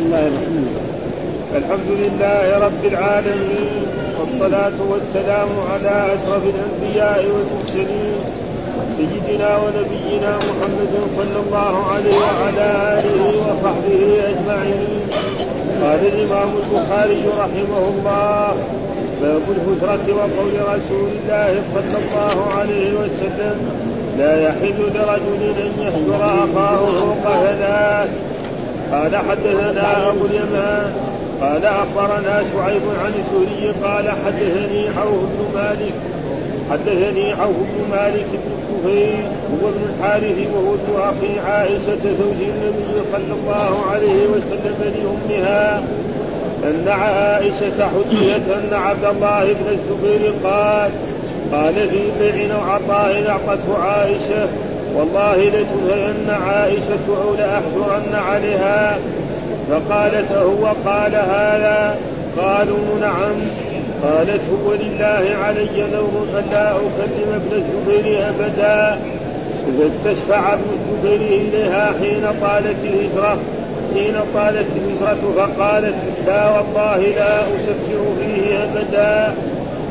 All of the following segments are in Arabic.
بسم الله الرحمن الرحيم. الحمد لله رب العالمين والصلاة والسلام على أشرف الأنبياء والمرسلين سيدنا ونبينا محمد صلى الله عليه وعلى آله وصحبه أجمعين. قال الإمام البخاري رحمه الله باب الهجرة وقول رسول الله صلى الله عليه وسلم لا يحل لرجل أن يهجر أخاه فوق هلاك قال حدثنا أبو اليمان قال أخبرنا شعيب عن سوري قال حدثني عوف بن مالك. حدثني عوف بن مالك بن كفير هو ابن الحارث وهو ابن أخي عائشة زوج النبي صلى الله عليه وسلم لأمها أن عائشة حدثت أن عبد الله بن الزبير قال قال في بيع أو عطاء أعطته عائشة والله لتنهين عائشة أو لأحجرن عليها. فقالت أهو قال هذا؟ قالوا نعم. قالت هو لله علي نور ألا أكلم ابن الزبير أبدا. فاستشفع ابن الزبير إليها حين طالت الهجرة حين طالت الهجرة فقالت لا والله لا أشفع فيه أبدا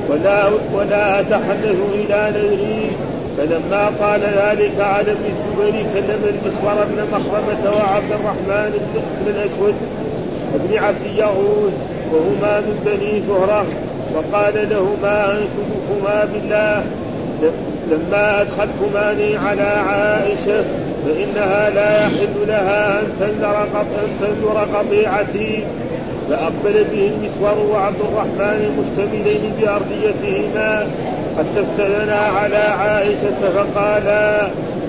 ولا ولا أتحدث إلى نذري فلما قال ذلك على ابن الزبير كلم المسور بن مخرمة وعبد الرحمن بن الأسود بن عبد يغوث وهما من بني زهرة وقال لهما أنشدكما بالله. لما أدخلتماني على عائشة فإنها لا يحل لها أن تنذر أن تنذر قطيعتي. فأقبل به المسور وعبد الرحمن مشتملين بأرضيتهما. حتى استأذنا على عائشة فقالا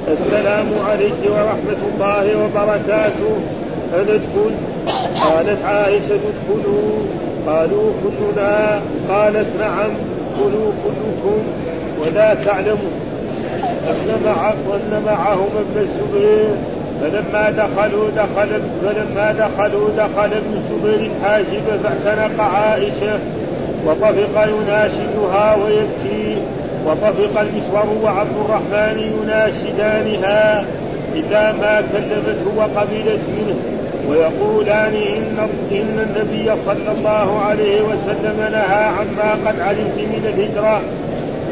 السلام عليك ورحمة الله وبركاته. أندخل قالت عائشة ادخلوا. قالوا كلنا. قالت نعم كلوا كلكم ولا تعلموا. أن مع وأن معهم ابن الزبير. فلما دخلوا دخل فلما دخلوا دخل ابن الزبير الحاجب فاعتنق عائشة وطفق يناشدها ويبكي. وطفق المسور وعبد الرحمن يناشدانها إذا ما كلمته وقبلت منه ويقولان إن إن النبي صلى الله عليه وسلم نهى عما قد علمت من الهجرة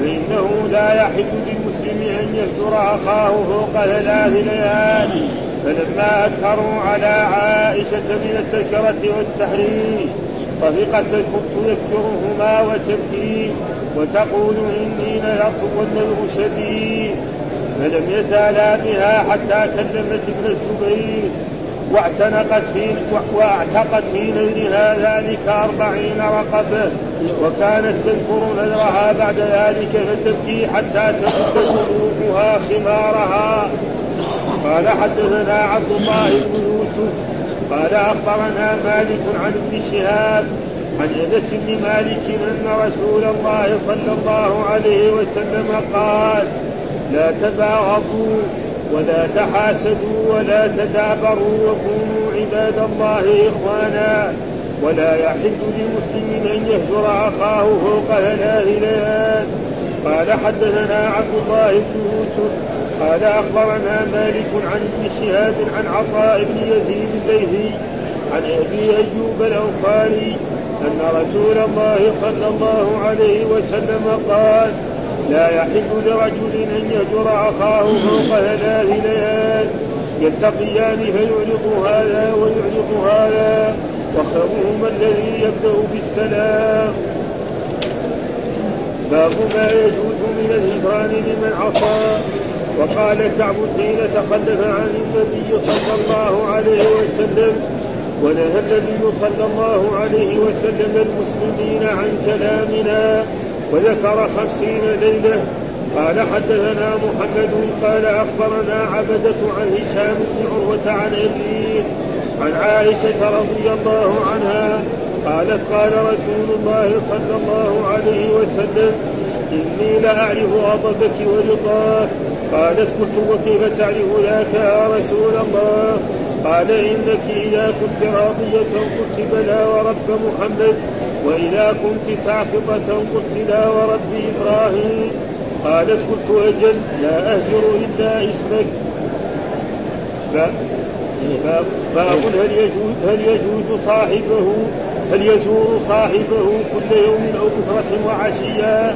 فإنه لا يحل للمسلم أن يهجر أخاه فوق ثلاث ليال. فلما أكثروا على عائشة من التذكرة والتحريم طفقت تذكرهما وتبكي وتقول إني والنذر شديد فلم يزالا بها حتى كلمت ابن الزبير. واعتنقت في واعتقت في نذرها ذلك أربعين رقبة وكانت تذكر نذرها بعد ذلك فتبكي حتى تمد جنوبها خمارها. قال حدثنا عبد الله بن يوسف قال أخبرنا مالك عن ابن شهاب عن انس بن مالك أن رسول الله صلى الله عليه وسلم قال لا تباغضوا ولا تحاسدوا ولا تدابروا وكونوا عباد الله إخوانا. ولا يحل لمسلم أن يهجر أخاه فوق ثلاث ليال قال حدثنا عبد الله بن يوسف. قال أخبرنا مالك عن ابن شهاب عن عطاء بن يزيد الليثي عن أبي أيوب الاوفاري أن رسول الله صلى الله عليه وسلم قال لا يحل لرجل أن يهجر أخاه فوق ثلاث ليال يلتقيان فيعرض هذا ويعرض هذا وخيرهما الذي يبدأ بالسلام. باب ما يجوز من الهجران لمن عصى. وقال كعب حين تخلف عن النبي صلى الله عليه وسلم ونهى النبي صلى الله عليه وسلم المسلمين عن كلامنا وذكر خمسين ليلة. قال حدثنا محمد قال أخبرنا عبدة عن هشام بن عروة عن أبيه عن عائشة رضي الله عنها قالت قال رسول الله صلى الله عليه وسلم إني لأعرف غضبك ورضاك قالت قلت وكيف تعرف ذاك يا رسول الله؟ قال إنك إذا كنت راضية قلت بلى ورب محمد وإذا كنت ساخطة قلت لا ورب إبراهيم. قالت قلت أجل لا أهجر إلا اسمك. باب هل يجوز هل يجوز صاحبه هل يزور صاحبه كل يوم أو بكرة وعشيا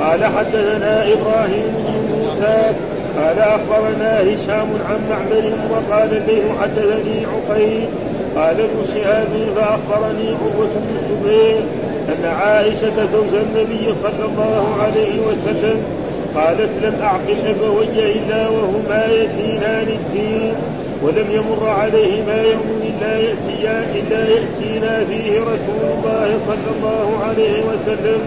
قال حدثنا إبراهيم بن موسى قال أخبرنا هشام عن معمر وقال الليل حدثني عقيل قال ابن شهاب فأخبرني عروة بن الزبير أن عائشة زوج النبي صلى الله عليه وسلم قالت لم اعقل أبوي إلا وهما يتينان الدين ولم يمر عليهما يوم إلا ياتيان إلا يأتينا فيه رسول الله صلى الله عليه وسلم.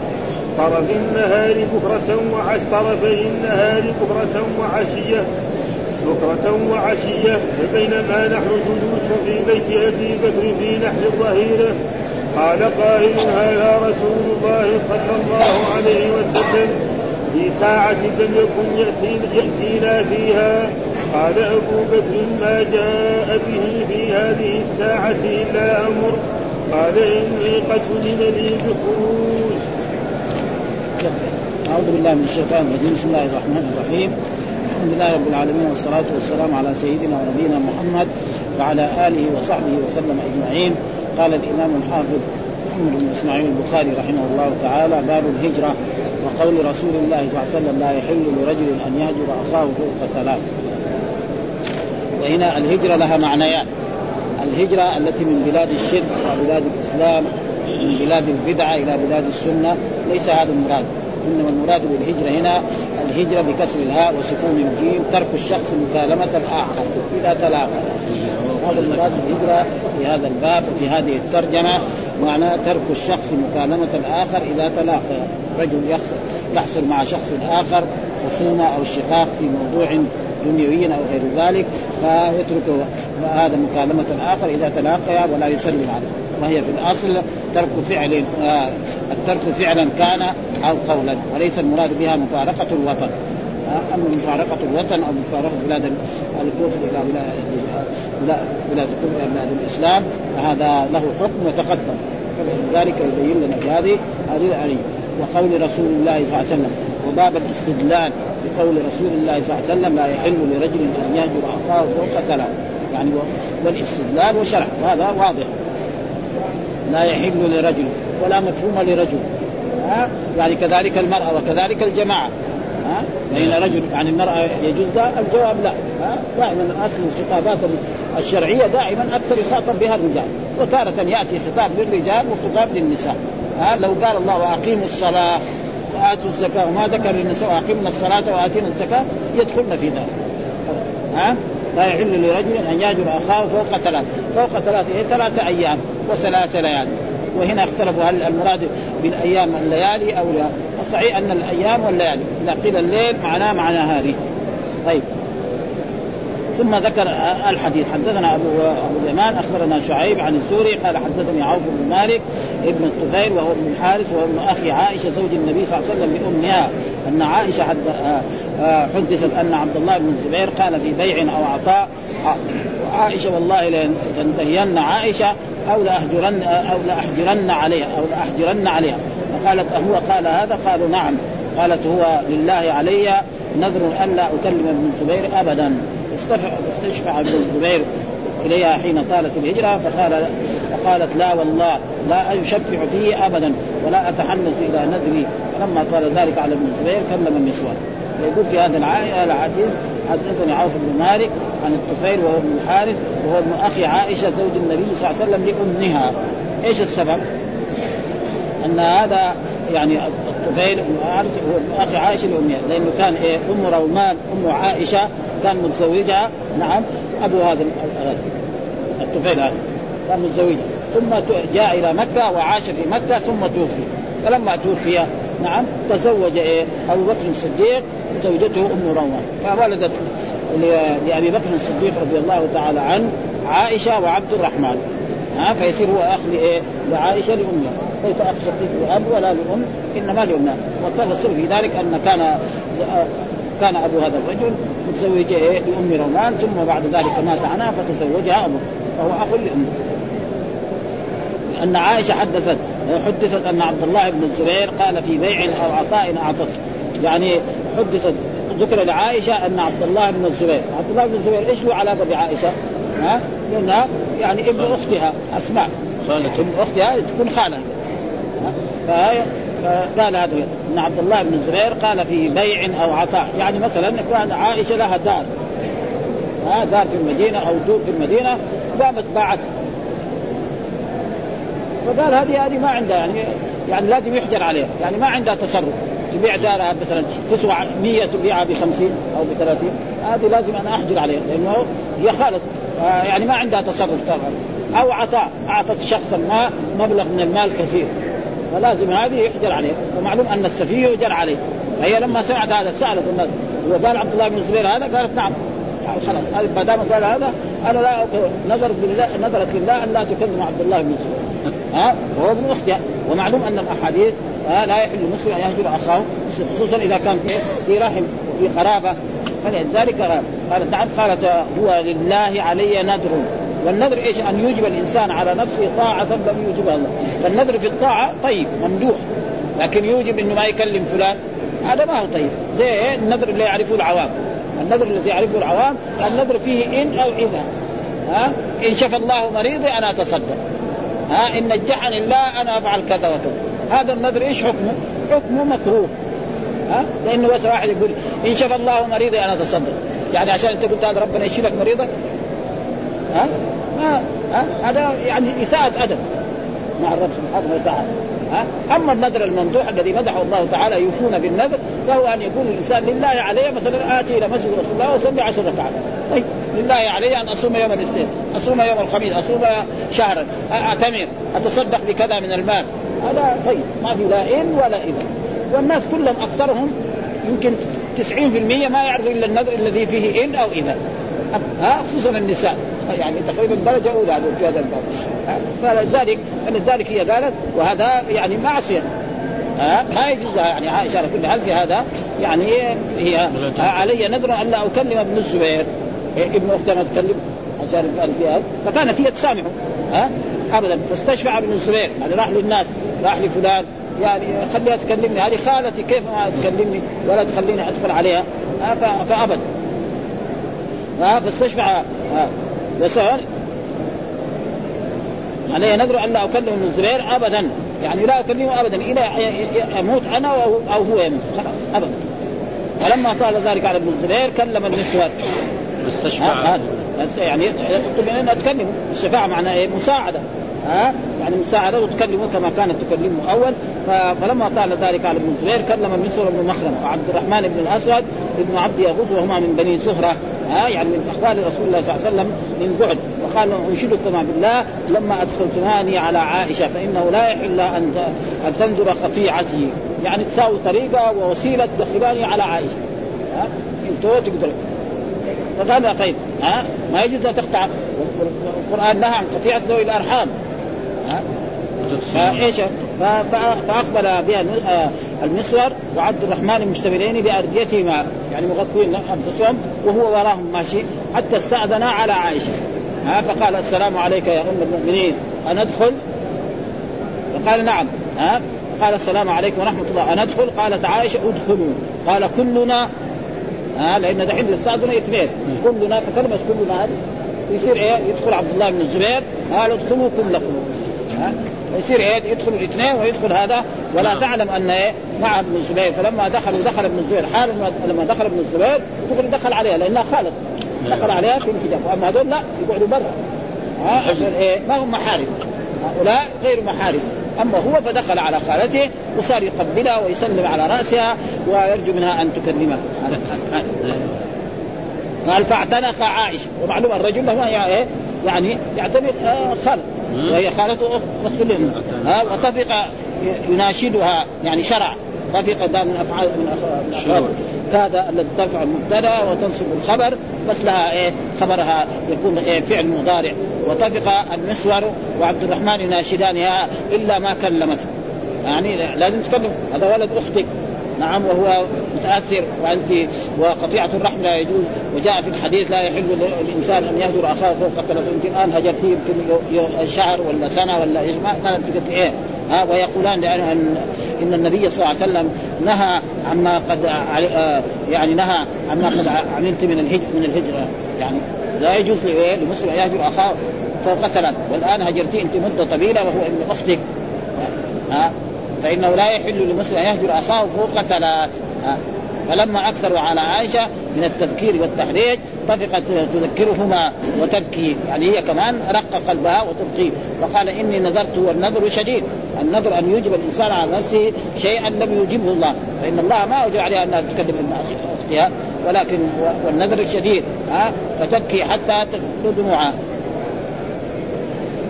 طرف النهار بكرة وعش طرفي النهار بكرة وعشية. بكرة وعشية فبينما نحن جلوس في بيت أبي بكر في نحر الظهيرة قال قائل هذا رسول الله صلى الله عليه وسلم في ساعة لم يكن يأتينا فيها. قال أبو بكر ما جاء به في هذه الساعة إلا أمر. قال إني قد وجد لي بخروج. أعوذ بالله من الشيطان الرجيم. بسم الله الرحمن الرحيم. الحمد لله رب العالمين والصلاة والسلام على سيدنا ونبينا محمد وعلى آله وصحبه وسلم أجمعين. قال الإمام الحافظ محمد بن إسماعيل البخاري رحمه الله تعالى باب الهجرة وقول رسول الله صلى الله عليه وسلم لا يحل لرجل أن يهجر أخاه فوق ثلاث. وهنا الهجرة لها معنيان. الهجرة التي من بلاد الشرك وبلاد الإسلام من بلاد البدعة إلى بلاد السنة ليس هذا المراد. انما المراد بالهجرة هنا الهجرة بكسر الهاء وسكون الجيم ترك الشخص مكالمة الآخر إذا تلاقى. هذا المراد بالهجرة في هذا الباب وفي هذه الترجمة معناه ترك الشخص مكالمة الآخر إذا تلاقى. رجل يحصل مع شخص آخر خصومة أو شقاق في موضوع دنيوي أو غير ذلك فيترك هذا مكالمة الآخر إذا تلاقيا ولا يسلم عليه. وهي في الأصل ترك فعل آه الترك فعلا كان أو قولا وليس المراد بها مفارقة الوطن. آه أما مفارقة الوطن أو مفارقة بلاد الكفر إلى بلاد بلاد الكفر إلى بلاد الإسلام فهذا له حكم وتقدم. ذلك يبين لنا في هذه هذه الآية. وقول رسول الله صلى الله عليه وسلم وباب الاستدلال بقول رسول الله صلى الله عليه وسلم لا يحل لرجل أن يهجر أخاه فوق ثلاث. يعني والاستدلال وشرح وهذا واضح. لا يحل لرجل ولا مفهوم لرجل. ها؟ يعني كذلك المرأة وكذلك الجماعة. ها؟ بين رجل يعني المرأة يجوز ذا؟ الجواب لا. ها؟ دائما أصل الخطابات الشرعية دائما أكثر يخاطب بها الرجال. وتارة يأتي خطاب للرجال وخطاب للنساء. ها؟ لو قال الله وأقيموا الصلاة وآتوا الزكاة وما ذكر للنساء وأقمنا الصلاة وآتينا الزكاة يدخلن في ذلك. ها؟ لا يحل لرجل أن يهجر أخاه فوق ثلاث، فوق ثلاث إيه؟ ثلاثة أيام وثلاث ليالي، وهنا اختلفوا هل المراد بالأيام الليالي أو لا، الصحيح أن الأيام والليالي، إذا قيل الليل معناه معنى هذه. طيب ثم ذكر الحديث. حدثنا أبو أبو اليمان أخبرنا شعيب عن الزوري قال حدثني عوف بن مالك ابن الطفيل وهو ابن الحارث وهو ابن أخي عائشة زوج النبي صلى الله عليه وسلم بأمها. أن عائشة حد حدثت أن عبد الله بن الزبير قال في بيع أو عطاء عائشة والله لتنتهين عائشة أو لاهجرن أو لأحجرن عليها أو لأحجرن عليها. فقالت هو قال هذا؟ قالوا نعم. قالت هو لله علي نذر الا أكلم ابن الزبير ابدا. استشفع ابن الزبير إليها حين طالت الهجرة فقال فقالت لا والله لا يشفع فيه ابدا ولا اتحنث إلى نذري. فلما قال ذلك على ابن الزبير كلم النسوان يقول في هذا الحديث حدثني عوف بن مالك عن الطفيل وهو ابن الحارث وهو ابن أخي عائشة زوج النبي صلى الله عليه وسلم لأمها. إيش السبب؟ أن هذا يعني الطفيل بن الحارث هو ابن أخي عائشه لامها لأنه كان إيه أم رومان أم عائشة كان متزوجها نعم أبو هذا الطفيل هذا. كان متزوجها ثم جاء إلى مكة وعاش في مكة ثم توفي. فلما توفي نعم تزوج إيه أبو بكر الصديق زوجته أم رومان. فولدت لأبي بكر الصديق رضي الله تعالى عنه عائشة وعبد الرحمن. ها فيصير هو أخ لإيه؟ لعائشة لأمها. كيف أخ شقيق لأب ولا لأم إنما لامها والتفصيل في ذلك أن كان كان أبو هذا الرجل متزوج إيه؟ لأم رومان ثم بعد ذلك مات عنها فتزوجها أبوه فهو أخ لأمه. أن عائشة حدثت حدثت أن عبد الله بن الزبير قال في بيع أو عطاء أعطته. يعني حدثت ذكر لعائشة أن عبد الله بن الزبير، عبد الله بن الزبير إيش له علاقة بعائشة؟ ها؟ لأنها يعني ابن أختها أسماء. ابن أختها تكون خالة. فقال هذا ان عبد الله بن الزبير قال في بيع أو عطاء. يعني مثلا كان عائشة لها دار. دار في المدينة أو دور في المدينة قامت باعتها فقال هذه هذه ما عندها يعني يعني لازم يحجر عليها. يعني ما عندها تصرف. تبيع دارها مثلا تسوى 100 تبيعها ب 50 أو ب 30 هذه لازم أنا أحجر عليها لأنه هي خالد يعني ما عندها تصرف طبعا أو عطاء أعطت شخصا ما مبلغ من المال كثير. فلازم هذه يحجر عليه. ومعلوم أن السفيه يجر عليه. فهي لما سمعت هذا سألت الناس وقال عبد الله بن الزبير هذا؟ قالت نعم. خلاص. ما دام قال هذا أنا لا نظرت بالله نظرت لله أن لا تكلم عبد الله بن الزبير. ها؟ وهو ابن اختها ومعلوم أن الأحاديث ها لا يحل المسلم أن يهجر أخاه خصوصا إذا كان في رحم وفي قرابه فلذلك قالت نعم قالت هو لله علي نذر. والنذر إيش؟ أن يوجب الإنسان على نفسه طاعة لم يوجبها الله، فالنذر في الطاعة طيب ممدوح. لكن يوجب إنه ما يكلم فلان. هذا ما هو طيب، زي؟ النذر اللي يعرفه العوام، النذر الذي يعرفه العوام النذر فيه إن أو إذا. ها؟ إن شفى الله مريضي أنا أتصدق. ها؟ إن نجحني الله أنا أفعل كذا وكذا. هذا النذر إيش حكمه؟ حكمه مكروه. ها؟ لأنه بس واحد يقول إن شفى الله مريضي أنا أتصدق. يعني عشان انت قلت هذا ربنا يشيلك مريضك ها؟ ما ها؟ هذا يعني اساءة ادب مع الرب سبحانه وتعالى. ها؟ أما النذر الممدوح الذي مدحه الله تعالى يوفون بالنذر فهو أن يقول الإنسان لله علي مثلا آتي إلى مسجد رسول الله وأصلي عشر ركعات. طيب لله علي أن أصوم يوم الاثنين أصوم يوم الخميس أصوم شهرا. اعتمر أتصدق بكذا من المال. هذا طيب ما في لا إن ولا إذا. والناس كلهم أكثرهم يمكن 90% ما يعرفوا إلا النذر الذي فيه إن أو إذا. ها؟ خصوصا النساء. يعني تقريبا درجة أولى في هذا الباب فلذلك فلذلك هي قالت وهذا يعني معصية. ها؟ ما يجوز يعني عائشة على كل حال في هذا. يعني هي علي نذر أن لا أكلم ابن الزبير. ابن اختها ما تكلم عشان قال فيها فكانت هي تسامحه ها؟ ابدا. فاستشفع ابن الزبير. يعني راح للناس. راح لفلان. يعني خليها تكلمني. هذه خالتي كيف ما تكلمني ولا تخليني أدخل عليها؟ فابدا فاستشفع وسأل علي نذر أن لا أكلم ابن الزبير ابدا. يعني لا أكلمه ابدا. إلى أموت أنا أو هو يموت. خلاص ابدا. فلما طال ذلك على ابن الزبير كلم النسوة استشفع يعني يطلب مننا تكلمه الشفاعة معناها إيه؟ مساعدة. ها؟ يعني مساعدة وتكلمه كما كانت تكلمه أول. فلما طال ذلك على ابن الزبير كلم المسور بن مخرم وعبد الرحمن بن الأسود ابن عبد يغوث وهما من بني زهرة ها؟ يعني من أخوان رسول الله صلى الله عليه وسلم من بعد. وقال انشدكما بالله لما أدخلتماني على عائشة فإنه لا يحل أن أن تنظر قطيعتي يعني تساوي طريقة ووسيلة تدخلاني على عائشة ها؟ أنتوا تقدروا. فقال طيب ها؟ ما يجوز أن تقطع؟ القرآن نهى عن قطيعه ذوي الأرحام. فايش؟ فأقبل بها المسور وعبد الرحمن مشتملين بأرديتهما. يعني مغطين أنفسهم وهو وراهم ماشي. حتى استأذنا على عائشة. ها؟ فقال السلام عليك يا أم المؤمنين. أندخل؟ فقال نعم. ها؟ قال السلام عليكم ورحمة الله. أندخل؟ قالت عائشة ادخلوا. قال كلنا. ها؟ لأن دحين الاستاذنه اثنين. كلنا فكلمة كلنا هذه. يصير إيه؟ يدخل عبد الله بن الزبير. قال ادخلوا كلكم. ها؟ يصير إيه يدخل الاثنين ويدخل هذا. ولا تعلم أن إيه مع ابن الزبير فلما دخلوا دخل ابن الزبير. حال لما دخل ابن الزبير دخل دخل عليها لأنها خالد دخل عليها في الحجاب. وأما هذول لا يقعدوا برا. ها؟ إيه ما هم محارم. هؤلاء غير محارم. أما هو فدخل على خالته وصار يقبلها ويسلم على رأسها ويرجو منها أن تكلمه. قال فاعتنق عائشة. ومعلوم الرجل له إيه يعني يعتبر آه خالد وهي خالته اخت له ها وطفق يناشدها يعني شرع. طفق ده من افعال من افعال كاد الذي ترفع المبتدأ وتنصب الخبر بس لها إيه خبرها يكون إيه فعل مضارع. وطفق المسور وعبد الرحمن يناشدانها إلا ما كلمته. يعني لازم تكلم هذا ولد أختك. نعم وهو متأثر وأنت وقطيعة الرحم لا يجوز. وجاء في الحديث لا يحل للإنسان أن يهجر أخاه فوق ثلاث يمكن الان هجرتيه يمكن شهر ولا سنة ولا إيش ما إيه ها ويقولان ان إن النبي صلى الله عليه وسلم نهى عما قد يعني نهى عما قد عملت من الهجر من الهجرة. يعني لا يجوز لمسلم أن يهجر أخاه فوق ثلاث والآن هجرتي أنت مدة طويلة وهو ابن أختك. ها؟ فإنه لا يحل لمسلم أن يهجر أخاه فوق ثلاث. ها فلما اكثروا على عائشة من التذكير والتحريج طفقت تذكرهما وتبكي. يعني هي كمان رق قلبها وتبكي. وقال إني نذرت والنذر شديد. النذر أن يوجب الإنسان على نفسه شيئا لم يوجبه الله. فإن الله ما اوجب عليها أنها تكلم اختها ولكن والنذر شديد. ها فتبكي حتى تبكي دموعها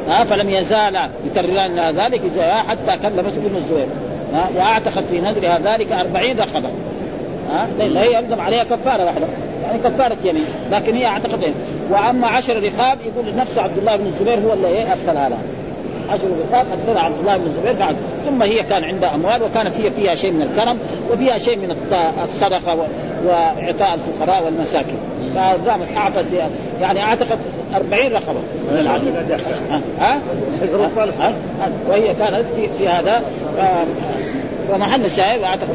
ها فلم يزال يكرران ذلك حتى كلمت ابن الزبير. وأعتقد في نذرها ذلك أربعين رقبة. ها هي يلزم عليها كفارة واحدة. يعني كفارة يمين. لكن هي أعتقد إيه؟ وأما عشر رقاب يقول نفس عبد الله بن الزبير هو اللي إيه؟ ارسلها لها. عشر رقاب ارسلها عبد الله بن الزبير فعل ثم هي كان عندها أموال وكانت هي فيها شيء من الكرم وفيها شيء من الصدقة وإعطاء الفقراء والمساكين. فقامت اعطت يعني اعتقت 40 رقبه من العدل ها؟ ها؟ وهي كانت في هذا. ومحل الشاهد واعتقد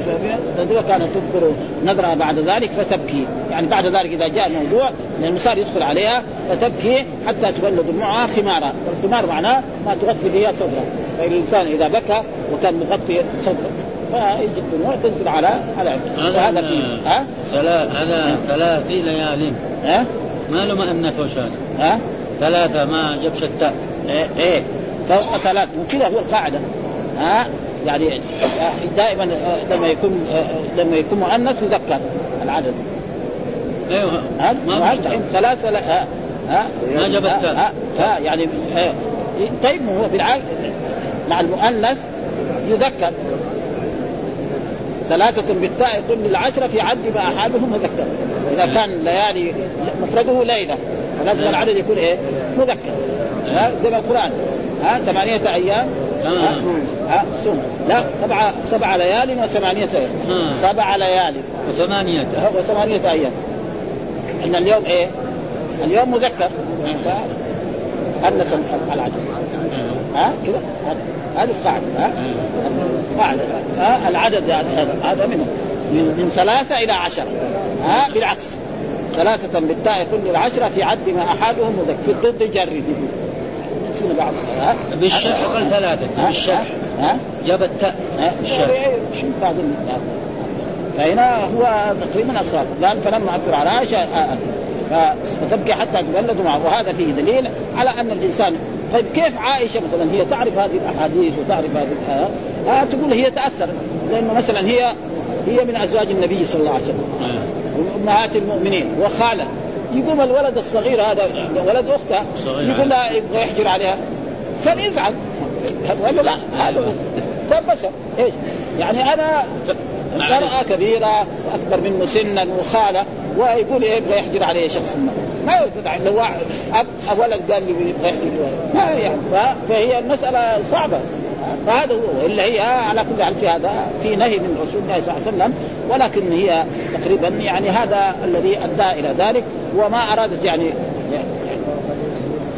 النذوه كانت تذكر نذرها بعد ذلك فتبكي. يعني بعد ذلك إذا جاء الموضوع المسار يدخل عليها فتبكي حتى تبل دموعها خمارا والخمار معناه ما تغطي به صدرها. فالإنسان إذا بكى وكان مغطي صدره. فيجي الدموع تنزل على على هذا فيه ها؟ هذا ثلاث ليال. ها؟ ما له مؤنث وشاذ ها؟ ثلاثة ما جابش التاء. إيه إيه. فوق ثلاث. وكذا هو القاعدة. ها؟ يعني دائما لما يكون لما يكون مؤنث يذكر العدد. أيوه ما ثلاثة لا ها؟ ها؟ ما جابت ها, ها؟ يعني طيب هو في العقل مع المؤنث يذكر. ثلاثة بالتاء كل العشرة في عد ما أحدهم مذكر إذا كان ليالي مفرده ليلة فلازم العدد يكون إيه؟ مذكر. ها؟ زي ما القرآن. ها؟ ثمانية أيام. ها؟ صوم. لا سبعة سبع ليال وثمانية أيام. سبع ليال. وثمانية. وثمانية أيام. إن اليوم إيه؟ اليوم مذكر. أنس العدد. ها؟ كذا. هذه القاعدة ها؟ قاعدة ها؟ العدد يعني هذا منه من, من ثلاثة إلى عشرة ها؟ بالعكس. ثلاثة بالتاء كل العشرة في عد ما أحدهم مذكر. في الضد جرد يكون بعض؟ بالشرح قال ثلاثة بالشرح. ها؟ جاب التاء بالشرح. شو بعض فهنا هو تقريبا الصواب قال فلما أكثر على عائشه فتبكي حتى تولد معه. وهذا فيه دليل على أن الإنسان طيب كيف عائشة مثلا هي تعرف هذه الأحاديث وتعرف هذه آه تقول هي تأثر لأنه مثلا هي هي من أزواج النبي صلى الله عليه وسلم. أمهات المؤمنين وخالة. يقوم الولد الصغير هذا ولد أخته يقول لها يبغى يحجر عليها. فنزعل ولا لا هذا بشر إيش؟ يعني أنا امرأة كبيرة وأكبر منه سنا وخالة ويقول يبغى يحجر عليه شخص ما ما يستطيع لو أب ولد قال لي ما يعني فهي المسألة صعبة. فهذا هو. والا هي على كل حال في هذا في نهي من رسول الله صلى الله عليه وسلم. ولكن هي تقريبا يعني هذا الذي أدى إلى ذلك. وما أرادت يعني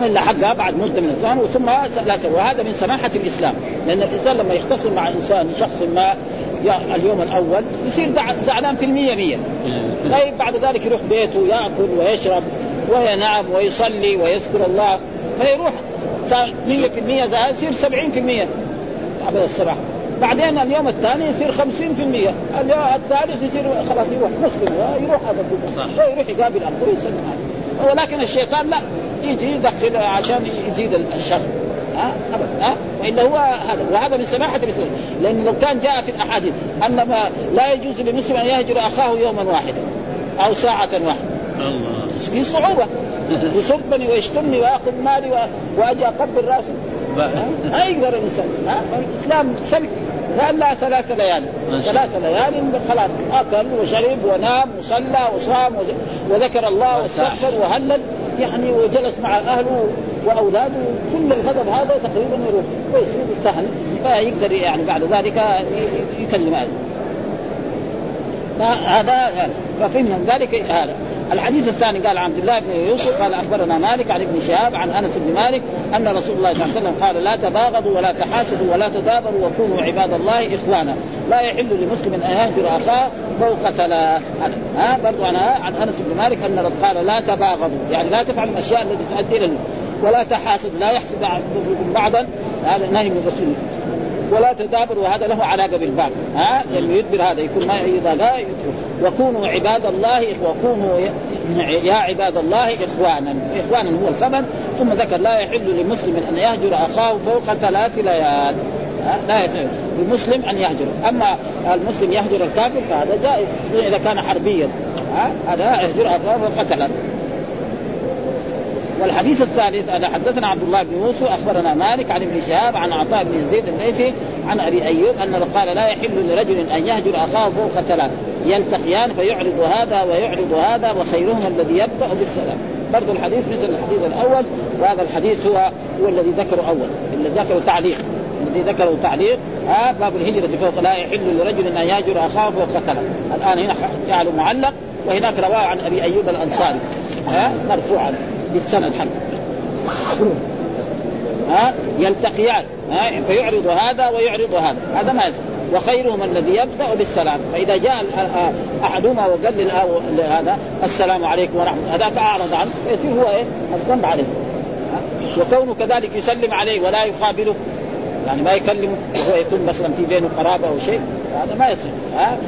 إلا حقها بعد مدة من الزمن ثم لا وهذا من سماحة الإسلام. لأن الإنسان لما يختصم مع إنسان شخص ما اليوم الأول يصير زعلان في المية مية. طيب بعد ذلك يروح بيته يأكل ويشرب. وينام ويصلي ويذكر الله فيروح 100% زائد يصير 70% بعد الصباح بعدين اليوم الثاني يصير 50% اليوم الثالث يصير خلاص يروح مسلم يروح هذا صح. يروح يقابل أخوه يسلم ولكن الشيطان لا يجي يدخل عشان يزيد الشر. ها؟ أبدا. ها؟ وإلا هو هذا. وهذا من سماحة الاسلام لأنه لو كان جاء في الأحاديث أن ما لا يجوز للمسلم أن يهجر أخاه يوما واحدا أو ساعة واحدة. الله. في صعوبة. يسبني ويشتمني وياخذ مالي وأجي أقبل رأسي. ما يقدر الإنسان. الإسلام سمح قال لا ثلاث ليال. ثلاث ليال خلاص. أكل وشرب ونام وصلى وصام وذكر الله واستغفر وهلل. يعني وجلس مع أهله وأولاده. كل الغضب هذا تقريبا يروح. ويصير سهل. فيقدر يعني بعد ذلك يكلم هذا هذا ففهمنا ذلك هذا. الحديث الثاني قال عبد الله بن يوسف قال أخبرنا مالك عن ابن شهاب عن أنس بن مالك أن رسول الله صلى الله عليه وسلم قال لا تباغضوا ولا تحاسدوا ولا تدابروا وكونوا عباد الله إخوانا. لا يحل لمسلم أن يهجر أخاه فوق ثلاث. ها برضو عن عن أنس بن مالك أن قال لا تباغضوا. يعني لا تفعلوا الأشياء التي تؤدي إلى ولا تحاسد لا يحسد بعضكم بعضا. هذا نهي من الرسول ولا تدابر وهذا له علاقة بالباب ها لأنه يدبر هذا يكون ما إذا لا وكونوا عباد الله وكونوا يا عباد الله إخوانا. إخوانا هو الخبر. ثم ذكر لا يحل لمسلم أن يهجر أخاه فوق ثلاث ليال. لا يحل للمسلم أن يهجر. أما المسلم يهجر الكافر فهذا جائز. إذا كان حربيا. هذا يهجر أخاه فقتله والحديث الثالث انا حدثنا عبد الله بن يوسف أخبرنا مالك عن ابن شهاب عن عطاء بن زيد الليثي عن أبي أيوب أنه قال لا يحل لرجل أن يهجر أخاه فوق ثلاث. يلتقيان فيعرض هذا ويعرض هذا وخيرهم الذي يبدأ بالسلام. برضو الحديث مثل الحديث الأول وهذا الحديث هو هو الذي ذكره أول اللي ذكره تعليق. الذي ذكره تعليق ها باب الهجرة فوق لا يحل لرجل أن يهجر أخاه فوق ثلاث. الآن هنا جعله معلق وهناك رواه عن أبي أيوب الأنصاري ها مرفوعا بالسند حقه. ها يلتقيان. ها فيعرض هذا ويعرض هذا. هذا ما يصير. وخيرهم الذي يبدأ بالسلام. فإذا جاء أحدهما وقال هذا السلام عليكم ورحمه هذاك أعرض عنه. فيصير هو إيه؟ الذنب عليه. وكونه كذلك يسلم عليه ولا يقابله. يعني ما يكلمه وهو يكون مثلا في بينه قرابة أو شيء. هذا ما يصير. ها؟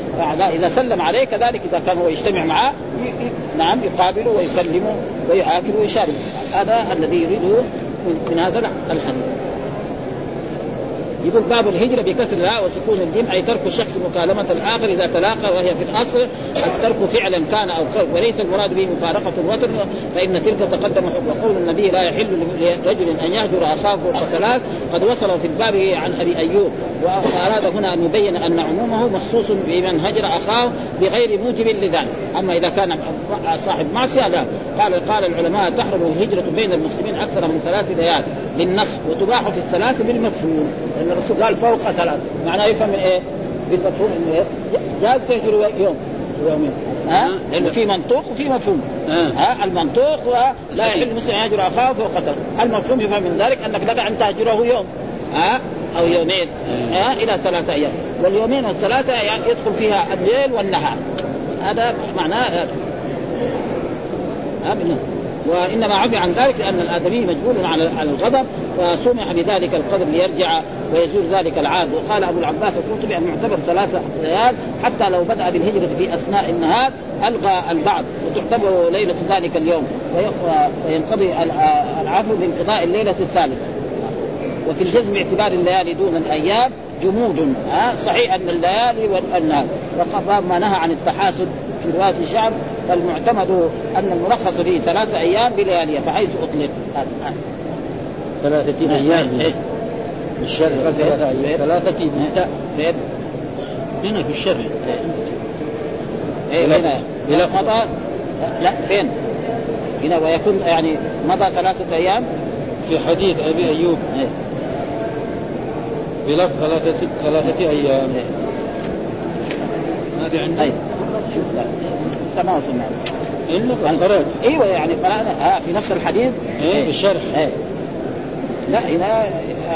إذا سلم عليه كذلك إذا كان هو يجتمع معه نعم يقابله ويكلمه ويعاكل ويشارك هذا الذي يريده من هذا الحديث. يقول باب الهجرة بكسر الهاء وسكون الجيم أي ترك الشخص مكالمة الآخر إذا تلاقى وهي في الأصل. الترك فعلا كان أو قول وليس المراد به مفارقة الوتر فإن تلك تقدم حكم وقول النبي لا يحل لرجل أن يهجر أخاه فوق ثلاث. قد وصل في الباب عن أبي أيوب وأراد هنا أن يبين أن عمومه مخصوص بمن هجر أخاه بغير موجب لذلك. أما إذا كان صاحب معصية لا. قال قال العلماء تحرم الهجرة بين المسلمين أكثر من ثلاث ليال للنص وتباح في الثلاث بالمفهوم. الرسول قال فوق ثلاث معناه يفهم من إيه؟ بالمفهوم إنه إيه؟ جاز تهجر يوم. ويومين ها؟ لأنه في منطوق وفي مفهوم. ها؟ المنطوق لا يحل المسلم أن يهجر أخاه فوق ثلاث المفهوم يفهم من ذلك أنك لك أن تهجره يوم. ها؟ أو يومين. ها؟ إلى ثلاثة أيام. واليومين والثلاثة يعني يدخل فيها الليل والنهار. هذا معناه هذا. وإنما عفي عن ذلك لأن الآدمي مجبول على الغضب فسمح بذلك القدر ليرجع ويزول ذلك العاد. وقال أبو العباس القرطبي ان يعتبر ثلاثة ليال حتى لو بدأ بالهجرة في أثناء النهار الغى البعض وتعتبر ليلة ذلك اليوم. وينقضي العفو بانقضاء الليلة الثالثة. وفي الجزم اعتبار الليالي دون الأيام جمود. ها؟ صحيح أن الليالي والنهار. وقف ما نهى عن التحاسد في رواية الشعب فالمعتمد أن المرخص فيه ثلاثة أيام بلياليها فحيث أطلق. ثلاثة أيام. إيه. الشرع ثلاثة أيام. ثلاثة فين؟ هنا في الشرع إيه. هنا. مضى لا فين؟ هنا ويكون يعني مضى ثلاثة أيام. في حديث أبي أيوب. إيه. بلفظ ثلاثة ثلاثة أيام. إيه. أي. شوف لا. سمع وسمع إلا قرأت إيوه يعني آه في نفس الحديث. إيه في الشرح. إيه. لا هنا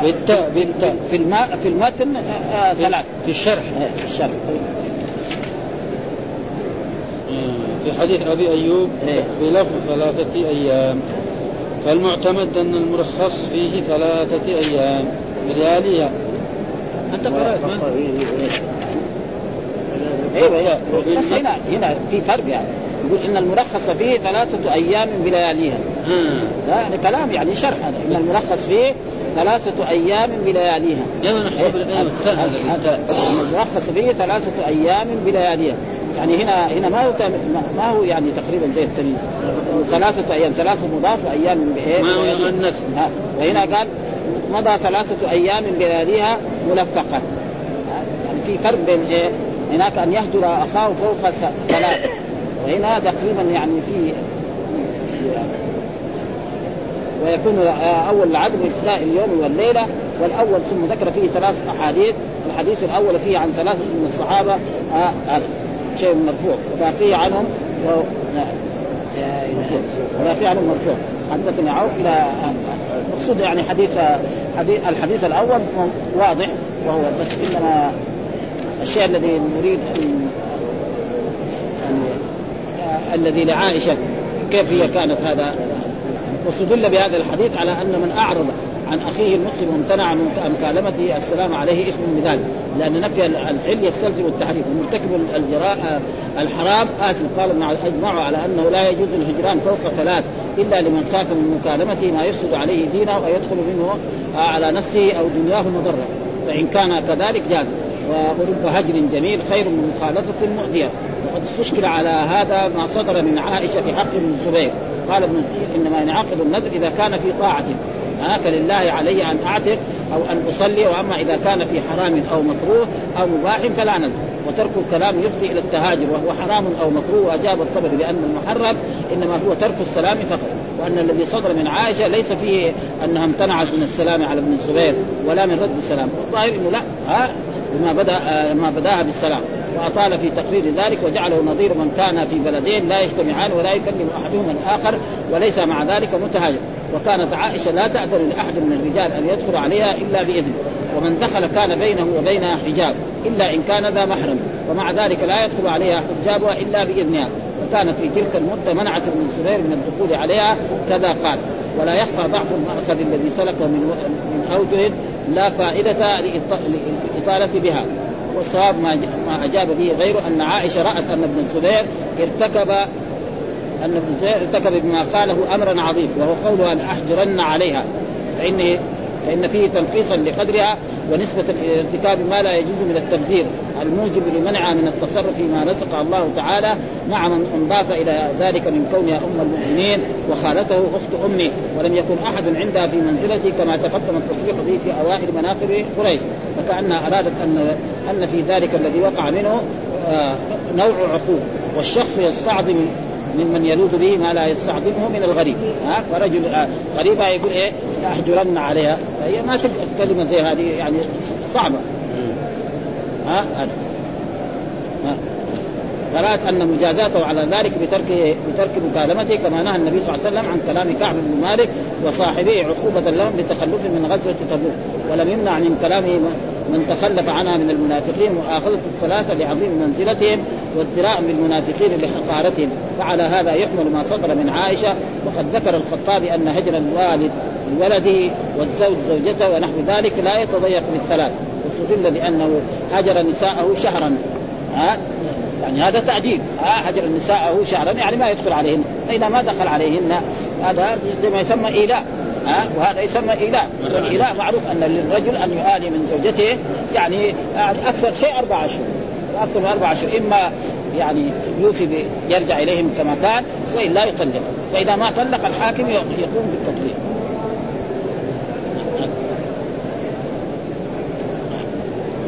بالتاء بالتاء. في الماء في المتن آه آه ثلاث. في الشرح. آه في الشرح. في حديث أبي أيوب إيه. بلفظ ثلاثة أيام. فالمعتمد أن المرخص فيه ثلاثة أيام. بلياليها أنت قرأت ما؟ أيوه بس هنا هنا في فرق يعني. يقول إن المرخص فيه ثلاثة أيام بلياليها. ده يعني كلام يعني شرح هذا. إن المرخص فيه ثلاثة أيام بلياليها. هذا المرخص فيه ثلاثة أيام بلياليها. يعني هنا هنا ما هو ما هو يعني تقريبا زي التاني ثلاثة أيام ثلاثة مضاف وأيام بإيه؟ ما هو يغنس وهنا قال مضى ثلاثة أيام بلياليها ملفقة. يعني في فرق بين إيه؟ هناك أن يهجر أخاه فوق ثلاث وهنا تقريبا يعني في ويكون أول العدم ابتداء اليوم والليلة والأول ثم ذكر فيه ثلاث أحاديث الحديث الأول فيه عن ثلاثة من الصحابة آه هذا شيء مرفوع. وباقي عنهم و... ولا فعل مرفوع. حدثني عوف إلى المقصود يعني حديث حديث الحديث الأول واضح وهو بس إنما الشيء الذي نريد ان الذي لعائشة كيف هي كانت هذا. واستدل بهذا الحديث على أن من أعرض عن أخيه المسلم وامتنع من مكالمته السلام عليه إثم بذلك لأن نفي الحل يستلزم التحريم ومرتكب الجراء الحرام آثم قال اجمعوا على أنه لا يجوز الهجران فوق ثلاث إلا لمن خاف من مكالمته ما يفسد عليه دينه أو يدخل منه على نفسه أو دنياه مضرة. فإن كان كذلك جاز. ورب هجر جميل خير من مخالفة مؤذية. وقد استشكل على هذا ما صدر من عائشة في حق ابن الزبير. قال ابن إنما ينعقد النذر إذا كان في طاعة. هاك لله علي أن أعتق أو أن أصلي وأما إذا كان في حرام أو مكروه أو مباح فلا نذر. وترك الكلام يفضي إلى التهاجر وهو حرام أو مكروه. وأجاب الطبري بأن المحرم إنما هو ترك السلام فقط. وأن الذي صدر من عائشة ليس فيه أنها امتنعت من السلام على ابن الزبير ولا من رد السلام. الظاهر إنه لا. ها؟ بما بدأ ما بدأها بالسلام. وأطال في تقرير ذلك وجعله نظير من كان في بلدين لا يجتمعان ولا يكلم أحدهما الآخر وليس مع ذلك متهاجر. وكانت عائشة لا تأذن لأحد من الرجال أن يدخل عليها إلا بإذن. ومن دخل كان بينه وبينها حجاب إلا إن كان ذا محرم. ومع ذلك لا يدخل عليها حجابها إلا بإذنها. وكانت في تلك المدة منعت ابن الزبير من الدخول عليها كذا قال. ولا يخفى ضعف المأخذ الذي سلكه من من أوجه لا فائدة للاطاله بها. والصواب ما ما أجاب به غيره أن عائشة رأت أن ابن الزبير ارتكب أن ابن الزبير ارتكب بما قاله أمرا عظيم وهو قوله أن أحجرن عليها فإني فإن فيه تنقيصا لقدرها ونسبة إلى ارتكاب ما لا يجوز من التبذير الموجب لمنعها من التصرف فيما رزق الله تعالى مع من انضاف إلى ذلك من كونها أم المؤمنين وخالته أخت أمي. ولم يكن أحد عندها في منزلتي كما تقدم التصريح به في أوائل مناقب قريش. فكأنها أرادت أن أن في ذلك الذي وقع منه آه، نوع عقوق والشخص يستعظم ممن يلوذ به ما لا يستعظمه من الغريب. ها؟ فرجل آه، غريبة يقول إيه؟ أحجرن عليها. فهي ما كلمة زي هذه يعني صعبة. ها؟ هذا. فرأت أن مجازاته على ذلك بترك بترك مكالمته كما نهى النبي صلى الله عليه وسلم عن كلام كعب بن مالك وصاحبه عقوبة لهم لتخلف من غزوة تبوك. ولم يمنع من كلامه من تخلف عنها من المنافقين مؤاخذة الثلاثة لعظيم منزلتهم وازدراء بالمنافقين لحقارتهم فعلى هذا يحمل ما صدر من عائشة وقد ذكر الخطابي أن هجر الوالد لولده والزوج زوجته ونحو ذلك لا يتضيق بالثلاث واستدل بأنه هجر نساءه شهرا. ها؟ يعني هذا تعديل ها؟ هجر نساءه شهرا يعني ما يدخل عليهن فإذا ما دخل عليهن هذا ما يسمى إيلاء. ها؟ وهذا يسمى إيلاء. والإيلاء معروف أن للرجل أن يؤالي من زوجته يعني, أكثر شيء أربع أشهر أكثر من أربع أشهر إما يعني يوفي يرجع إليهم كما كان وإلا يطلق. فإذا ما طلق الحاكم يقوم بالتطليق.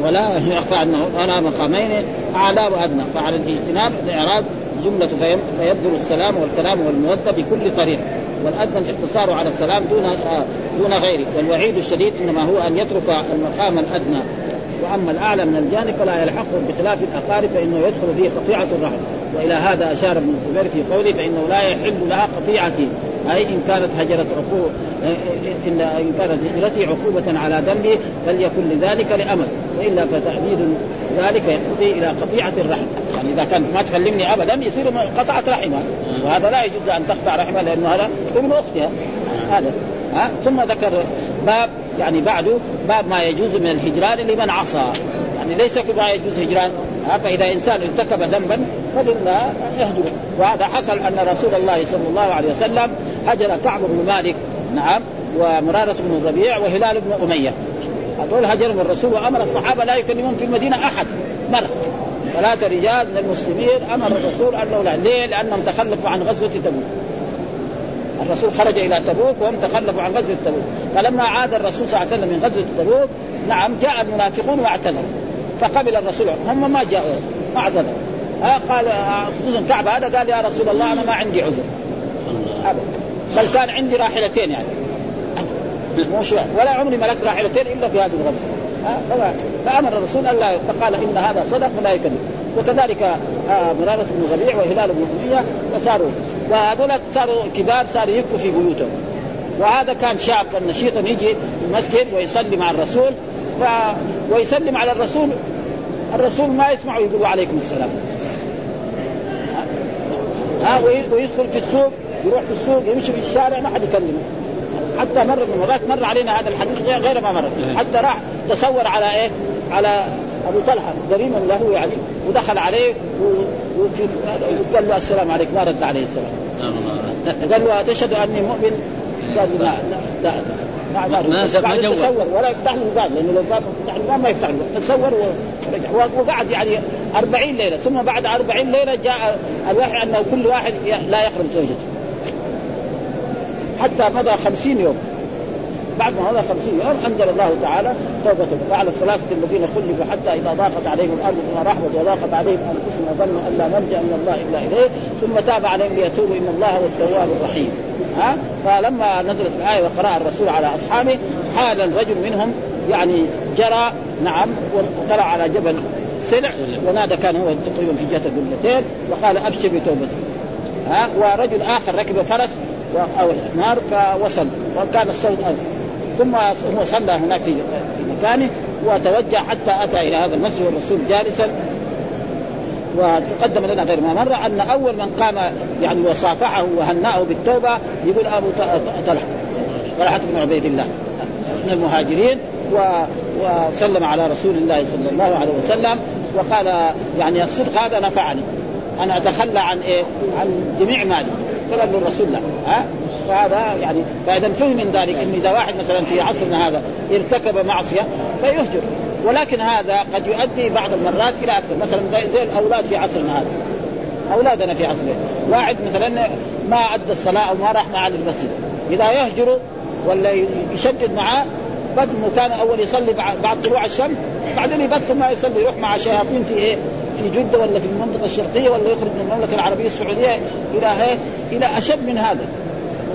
ولا يخفى انه على مقامين أعلى وأدنى. فعلى الاجتناب الاعراض جمله فيبذل السلام والكلام والمودة بكل طريق والأدنى الاقتصار على السلام دون دون غيره والوعيد الشديد إنما هو أن يترك المقام الأدنى. وأما الأعلى من الجانب فلا يلحقه بخلاف الأقارب فإنه يدخل فيه قطيعة الرحم وإلى هذا أشار ابن الزبير في قوله فإنه لا يحل لها قطيعتي أي إن كانت هجرت عقوبه ان إن كانت هجرتي عقوبة على ذنبي فليكن لذلك لأمل وإلا فتأبيد ذلك يقضي إلى قطيعة الرحم. يعني إذا كانت ما تكلمني ابدا يصير قطعت رحمها وهذا لا يجوز أن تقطع رحمها لأنه هذا ابن اختها هذا. ها؟ ثم ذكر باب يعني بعده باب ما يجوز من الهجران لمن عصى. يعني ليس ما يجوز هجران. فإذا إنسان ارتكب ذنبا فلله يهجره. وهذا حصل أن رسول الله صلى الله عليه وسلم هجر كعب بن مالك. نعم. ومرارة بن الربيع وهلال بن أمية. هذول هجرهم الرسول وأمر الصحابة لا يكلمون في المدينة أحد مرة. ثلاثة رجال من المسلمين أمر الرسول أنه لا. ليه؟ لأنهم تخلفوا عن غزوة تبوك. الرسول خرج إلى تبوك وهم تخلفوا عن غزوة تبوك. فلما عاد الرسول صلى الله عليه وسلم من غزوة تبوك نعم جاء المنافقون واعتذروا. فقبل الرسول هم ما جاءوا ما اعتذروا. قال خصوصا كعب هذا قال يا رسول الله أنا ما عندي عذر. بل كان عندي راحلتين يعني. مش ولا عمري ملكت راحلتين إلا في هذه الغزوه فأمر الرسول الا فقال إن هذا صدق ولا يكذب. وكذلك مرارة بن ربيع وهلال بن أمية فصاروا. وهذول صاروا كبار صاروا يبكوا في بيوتهم. وهذا كان شاب نشيطا يجي المسجد ويصلي مع الرسول. ف... ويسلم على الرسول. الرسول ما يسمع ويقول عليكم السلام. ها ويدخل في السوق يروح في السوق يمشي في الشارع ما حد يكلمه. حتى مر من مرات مر علينا هذا الحديث غير ما مر إيه. حتى راح تصور على إيه؟ على أبو طلحة قريبا له يعني ودخل عليه وقال له السلام عليك ما رد عليه السلام. قال له تشهد أني مؤمن؟ قال لا لا لا ما ما تصور ولا يفتح له الباب لأنه لو فتح الباب ما يفتح له. تصور وقعد يعني 40 ليلة ثم بعد 40 ليلة جاء الوحي أنه كل واحد لا يخرج زوجته. حتى مضى 50 يوم. بعد ما مضى 50 يوم أنزل الله تعالى توبته. وعلى الثلاثه الذين خلفوا حتى إذا ضاقت عليهم الأرض بما رحمت وضاقت عليهم أنفسهم وظنوا أن لا ملجا من الله إلا إليه. ثم تاب عليهم ليتوبوا إن الله هو التواب الرحيم. ها؟ فلما نزلت الآية وقراها الرسول على أصحابه حال الرجل منهم يعني جرى نعم وطلع على جبل سلع ونادى كان هو تقريبا في جهه القبلتين وقال أبشر بتوبتي ها؟ ورجل آخر ركب فرس أو حمار فوصل وكان الصوت أزل ثم هو صلى هناك في مكانه وتوجه حتى أتى إلى هذا المسجد والرسول جالسا. وتقدم لنا غير ما مر أن أول من قام يعني وصافحه وهنأه بالتوبة يقول أبو طلحة طلحة بن عبيد الله من المهاجرين. و... وسلم على رسول الله صلى الله عليه وسلم وقال يعني الصدق هذا نفعني أنا أتخلى عن إيه؟ عن جميع مالي. فقال له الرسول ها؟ فهذا يعني فإذا فهم من ذلك ان إذا واحد مثلا في عصرنا هذا ارتكب معصية فيهجر. ولكن هذا قد يؤدي بعض المرات إلى أكثر. مثلا زي, زي الأولاد في عصرنا هذا. أولادنا في عصرنا. واحد مثلا ما أدى الصلاة أو ما راح معه للمسجد. إذا يهجر ولا يشدد معاه بدل كان أول يصلي بعد طلوع الشمس بعدين يبطل ما يصلي يروح مع شياطين في إيه؟ في جدة ولا في المنطقة الشرقية ولا يخرج من المملكة العربية السعودية إلى إيه؟ إلى أشد من هذا.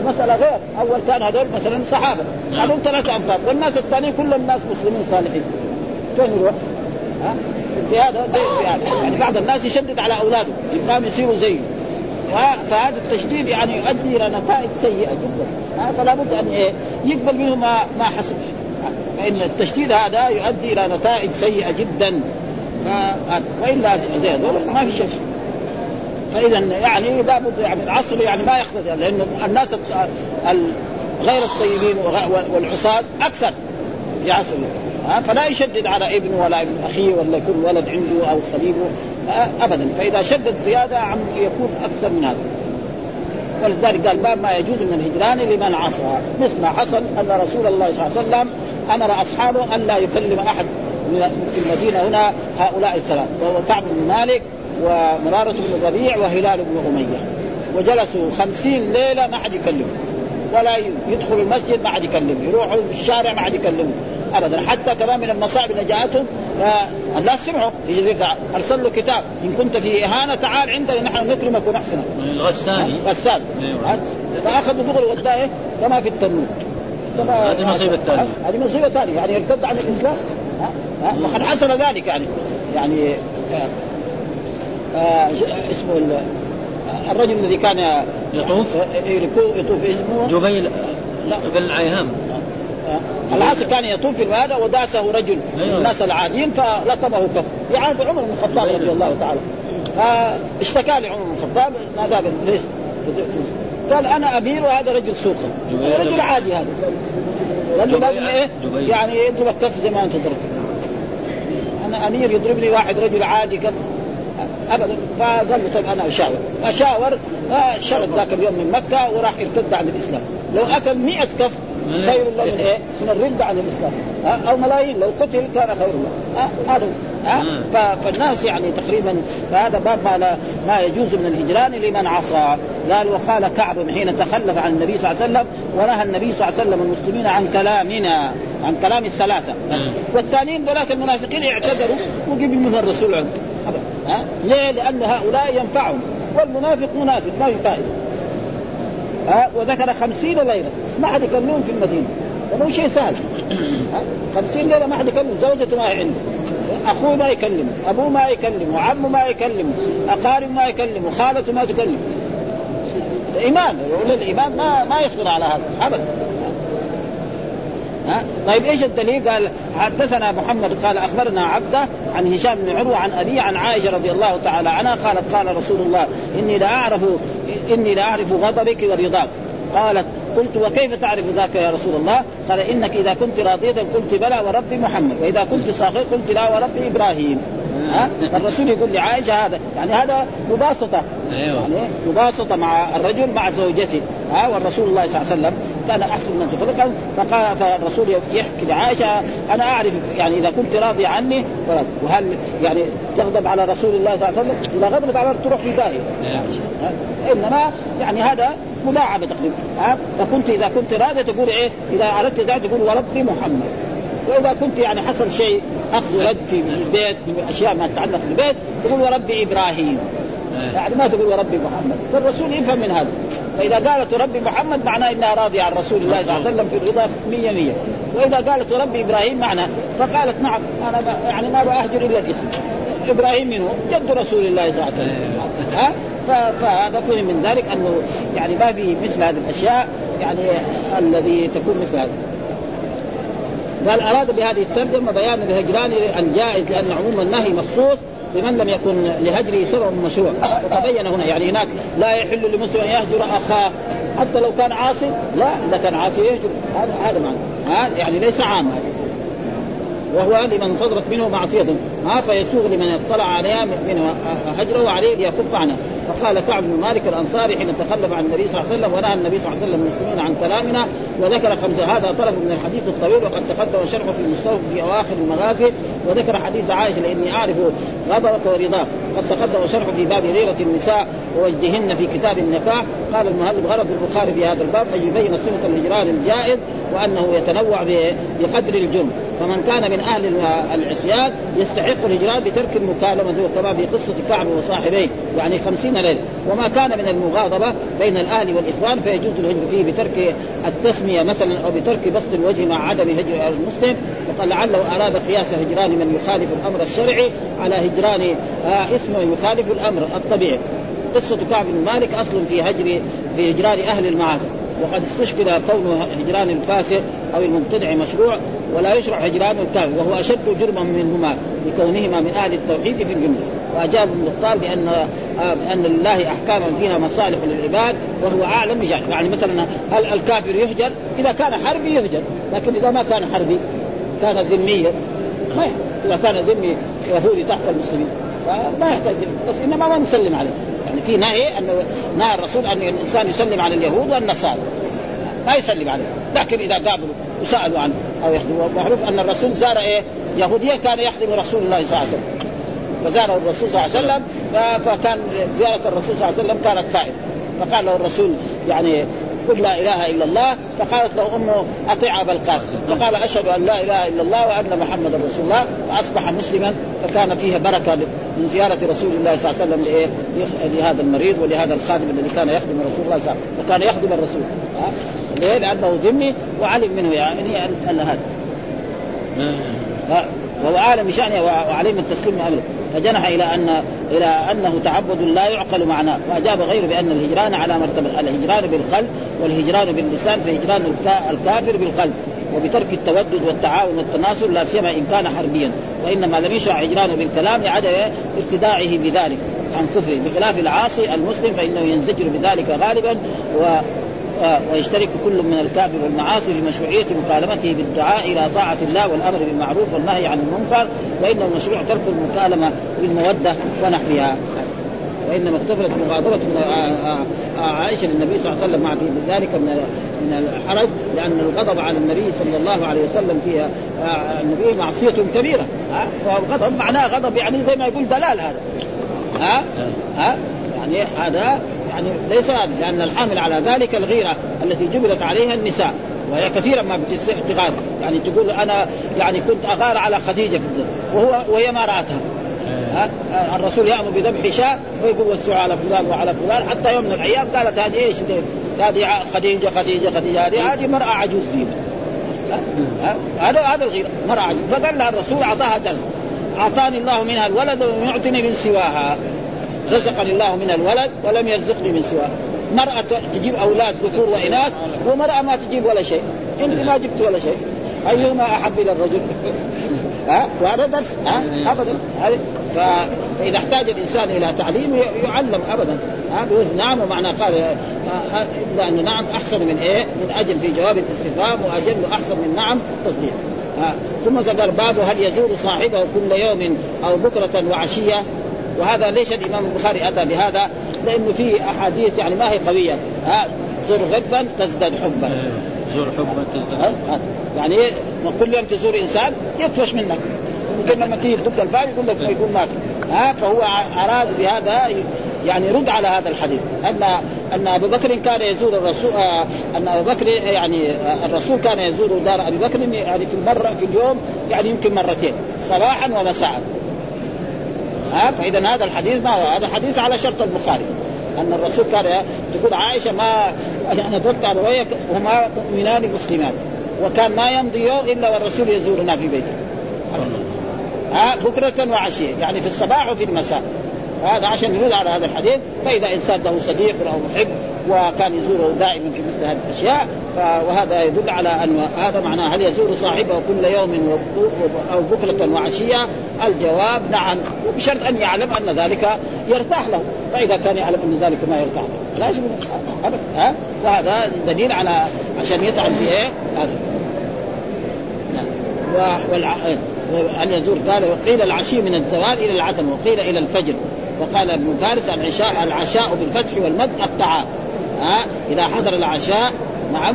المساله غير، أول كان هذول مثلا صحابة، نعم. هذول ثلاثة انفار، والناس الثانيين كلهم الناس مسلمين صالحين. فين يروح؟ ها؟ في هذا في هذا، يعني بعض الناس يشدد على أولاده، يبغاهم يصيروا زيه. فهذا التشديد يعني يؤدي إلى نتائج سيئة جدا فلا بد أن إيه؟ يقبل منه ما ما حصل فإن التشديد هذا يؤدي إلى نتائج سيئة جدا. ف... وإلا زي ما في شيء فاذا يعني لابد يعني العصر يعني ما يخلط لأن الناس غير الطيبين والعصاة أكثر يعصر فلا يشدد على ابن ولا ابن اخيه ولا يكون ولد عنده أو خليله ابدا. فإذا شدد زيادة عم يكون أكثر من هذا. ولذلك قال باب ما يجوز من الهجران لمن عصى. مثل ما حصل أن رسول الله صلى الله عليه وسلم أمر أصحابه أن لا يكلم أحد في المدينة هنا هؤلاء الثلاث وهو كعب بن مالك ومرارة بن الربيع وهلال بن أمية. وجلسوا خمسين ليلة ما حد يكلمه ولا يدخل المسجد ما حد يكلمه يروحوا في الشارع ما حد يكلمه ابدا. حتى كمان من المصائب اللي جاءتهم الناس سمعوا أرسل له كتاب إن كنت في إهانة تعال عندنا نحن نكرمك ونحسنك. الغساني غسان أيوة. فأخذوا دغري وداه إيه؟ كما في التنور هذه مصيبة ثانية. هذه مصيبة ثانية. يعني ارتد عن الإسلام؟ وقد حصل ذلك يعني. يعني آه آه اسمه الرجل الذي كان يطوف؟ يطوف اسمه؟ جبيل لا. بن العيهام. العاصي كان يطوف في هذا وداسه رجل من أيوة. الناس العاديين فلطمه كف في عهد عمر بن الخطاب رضي الله تعالى. فاشتكى لعمر بن الخطاب ماذا ليش قال أنا أمير وهذا رجل سوقا رجل عادي هذا. لأنه لازم إيه؟ يعني يضرب الكف زي ما أنت ضربت أنا أمير يضربني واحد رجل عادي كف. ابدا. فقال له طيب أنا أشاور. أشاور شرد ذاك اليوم من مكة وراح ارتد عن الإسلام. لو أكل 100 كف خير له من إيه؟ من الرد عن الإسلام. أو ملايين. لو قتل كان خير له. هذا ها؟ فالناس يعني تقريبا فهذا باب ما, لا ما يجوز من الهجران لمن عصى. قال وقال كعب حين تخلف عن النبي صلى الله عليه وسلم ونهى النبي صلى الله عليه وسلم المسلمين عن كلامنا عن كلام الثلاثة. والثانيين ذلك المنافقين اعتذروا وقبل من الرسول عنه ها؟ ليه؟ لأن هؤلاء ينفعهم. والمنافق منافق ما في فائدة. ها؟ وذكر خمسين ليلة ما حد يكلمهم في المدينة. ومو شيء سهل. خمسين ليلة ما حد يكلم زوجته ما عنده. أخوه ما يكلمه أبوه ما يكلمه عمه ما يكلمه اقارب ما يكلمه خالته ما تكلم. ايمان يقول الإيمان ما ما يصبر على هذا ابدا. ها؟ طيب إيش الدليل؟ قال حدثنا محمد قال أخبرنا عبده عن هشام بن عروة عن ابي عن عائشة رضي الله تعالى عنها قالت قال رسول الله إني لا أعرف إني لا أعرف غضبك ورضاك. قالت قلت وكيف تعرف ذاك يا رسول الله؟ قال إنك إذا كنت راضية قلت بلى ورب محمد وإذا كنت ساخر قلت لا ورب إبراهيم. ها؟ الرسول يقول لعائشة هذا يعني هذا مباسطة. أيوة. يعني مباسطة مع الرجل مع زوجته. ها؟ والرسول الله صلى الله عليه وسلم كان أحسن من خلقا فقال فالرسول يحكي لعائشة أنا أعرف يعني إذا كنت راضي عني وهل يعني تغضب على رسول الله صلى الله عليه وسلم؟ إذا غضبت على تروح في داهيه إنما يعني هذا مداعبه تقريبا. فكنت إذا كنت راضي تقول إيه؟ إذا أردت ذلك تقول وربي محمد. وإذا كنت يعني حصل شيء أخذ ورد في البيت في أشياء ما تتعلق بالبيت تقول وربي إبراهيم. يعني ما تقول وربي محمد. فالرسول يفهم من هذا. فإذا قالت ربي محمد معناه إنها راضية عن رسول الله صلى الله عليه وسلم في الرضا 100 100 وإذا قالت ربي إبراهيم معناه فقالت نعم أنا يعني ما بأهجر إلا الاسم إبراهيم منه جد رسول الله صلى الله عليه وسلم. ها؟ فهذا فهم من ذلك أنه يعني ما في مثل هذه الأشياء يعني الذي تكون مثل هذا. قال أراد بهذه الترجمة بيان الهجران الجائز لأن عموم النهي مخصوص بمن لم يكن لهجره سبب مشروع. وتبين هنا يعني هناك لا يحل لمسلم أن يهجر أخاه. حتى لو كان عاصي لا إذا كان عاصي يهجر. هذا هذا معنى يعني ليس عام وهو لمن صدرت منه معصية. ها فيسوغ لمن اطلع عليها منه هجرة وعليه ليكف عنها. فقال كعب بن مالك الأنصاري حين تخلف عن النبي صلى الله عليه وسلم ونهى النبي صلى الله عليه وسلم المسلمين عن كلامنا وذكر خمسه هذا طلب من الحديث الطويل وقد تقدم شرحه في المستوفى في أواخر المغازي وذكر حديث عائشة لإني أعرف غضبك ورضاك. قد تقدم شرحه في باب غيرة النساء ووجدهن في كتاب النكاح. قال المهلب غرض البخاري في هذا الباب أن يبين صفة الهجران الجائز وأنه يتنوع بقدر الجرم فمن كان من أهل العصيان يستحق الهجران بترك المكالمة كما في قصة كعب وصاحبيه يعني خمسين ليلة. وما كان من المغاضبة بين الاهل والإخوان فيجوز الهجر فيه بترك التسمية مثلا أو بترك بسط الوجه مع عدم هجر المسلم. وقال لعله أراد قياس هجران من يخالف الأمر الشرعي على هجران آه اسم يخالف الأمر الطبيعي. قصة كعب بن مالك أصل في هجر في هجران أهل المعاصي. وقد استشكل كون هجران الفاسق أو المبتدع مشروع ولا يشرع هجران الكافر وهو أشد جرما منهما لكونهما من أهل التوحيد في الجملة. وأجاب ابن بأن بأن لله أحكاما فيها مصالح للعباد وهو أعلم بشأن يعني مثلا هل الكافر يهجر؟ إذا كان حربي يهجر لكن إذا ما كان حربي كان ذميا. ما إذا كان ذمي يهودي تحت المسلمين. فما يحتاج بس إنما ما نسلم عليه. يعني في نهي انه نهى الرسول أن الإنسان يسلم على اليهود والنصارى. ما يسلم عليه. لكن إذا قابلوا وسألوا عنه أو يخدموا معروف أن الرسول زار إيه؟ يهوديا كان يخدم رسول الله صلى الله عليه وسلم. فزاره الرسول صلى الله عليه وسلم فكان زيارة الرسول صلى الله عليه وسلم كانت فائده فقال له الرسول يعني قل لا إله إلا الله فقالت له أمه أطيع أبا القاسم. فقال أشهد أن لا إله إلا الله وأن محمدا رسول الله فأصبح مسلما فكان فيها بركة من زيارة رسول الله صلى الله عليه وسلم لإيه؟ لهذا المريض ولهذا الخادم الذي كان يخدم رسول الله صلى الله عليه وسلم. وكان يخدم الرسول؟ ليه؟ لأنه ذمي وعلم منه يعني ان هذا. وهو عالم بشأنه وعليم التسليم امره فجنح إلى أن إلى أنه تعبد لا يعقل معناه وأجاب غيره بأن الهجران على مرتبه الهجران بالقلب والهجران باللسان فهجران الكافر بالقلب وبترك التودد والتعاون والتناصر لا سيما إن كان حربيا وإنما لم يشرع هجرانه بالكلام لعدم ارتداعه بذلك عن كفره بخلاف العاصي المسلم فإنه ينزجر بذلك غالبا و ويشترك كل من الكافر والمعاصي في مشروعية مكالمته بالدعاء إلى طاعة الله والأمر بالمعروف والنهي عن المنكر وإنه مشروع ترك المكالمة بالمودة ونحوها. وإنما اختبرت مغاضبه من عائشة للنبي صلى الله عليه وسلم مع في ذلك من من الحرج لأن الغضب على النبي صلى الله عليه وسلم في النبي معصية كبيرة. والغضب معناه غضب يعني زي ما يقول دلال هذا. ها؟ ها؟ يعني هذا يعني ليس لأن الحامل على ذلك الغيرة التي جبلت عليها النساء وهي كثيرا ما تغار يعني تقول أنا يعني كنت أغار على خديجة وهو وهي ما رأتها. ها؟ الرسول يأمر بذبح شاة ويقول وسعوا على فلان وعلى فلان حتى يوم من الأيام قالت هذه إيش؟ هذه خديجة خديجة خديجة. هذه هذه مرأة عجوز فينا هذا هذا الغيرة مرأة عجوز. فقال لها الرسول أعطاها درس. أعطاني الله منها الولد ولم يعطني من سواها. رزقني الله من الولد ولم يرزقني من سواها مرأة تجيب أولاد ذكور وإناث ومرأة ما تجيب ولا شيء. أنت ما جبت ولا شيء. أيهما أحب إلى الرجل؟ ها؟ وهذا درس ها؟ أبدا. فإذا احتاج الإنسان إلى تعليم يعلم أبدا. ها؟ بوزن نعم ومعنى قال إلا أن نعم أحسن من إيه؟ من أجل في جواب الاستفهام وأجل أحسن من نعم تصديق ثم ذكر باب هل يزور صاحبه كل يوم أو بكرة وعشية؟ وهذا ليش الإمام البخاري أتى بهذا؟ لأنه في أحاديث يعني ما هي قوية. ها زر غبا تزداد حبا. إيه، زور حبا تزداد. يعني كل يوم تزور إنسان يطفش منك. ممكن لما تيجي تدق الباب يقول لك ما يقول ما في ها فهو أراد بهذا يعني رد على هذا الحديث. ان أن أبو بكر كان يزور الرسول آه، أن أبو بكر يعني آه، الرسول كان يزور دار أبي بكر يعني في المرة في اليوم يعني يمكن مرتين صباحا ومساء. ها فاذا هذا الحديث ما هذا حديث على شرط البخاري. أن الرسول كان تقول عائشة ما أنا ادركت أبويك وهما مؤمنان مسلمان. وكان ما يمضي يوم إلا والرسول يزورنا في بيته. ها بكرة وعشية يعني في الصباح وفي المساء. هذا عشان يرد على هذا الحديث. فإذا إنسان له صديق أو محب وكان يزوره دائما في مثل هذه الأشياء وهذا يدل على أن هذا معناه هل يزور صاحبه كل يوم أو بكرة وعشية؟ الجواب نعم وبشرط أن يعلم أن ذلك يرتاح له فإذا كان يعلم أن ذلك ما يرتاح له. لا يجب ابدا ها؟ وهذا دليل على عشان يطعن في إيه؟ هذا. نعم. والع... أن يزور قال وقيل العشي من الزوال إلى العتم وقيل إلى الفجر وقال ابن فارس العشاء العشاء بالفتح والمد الطعام ها إذا حضر العشاء نعم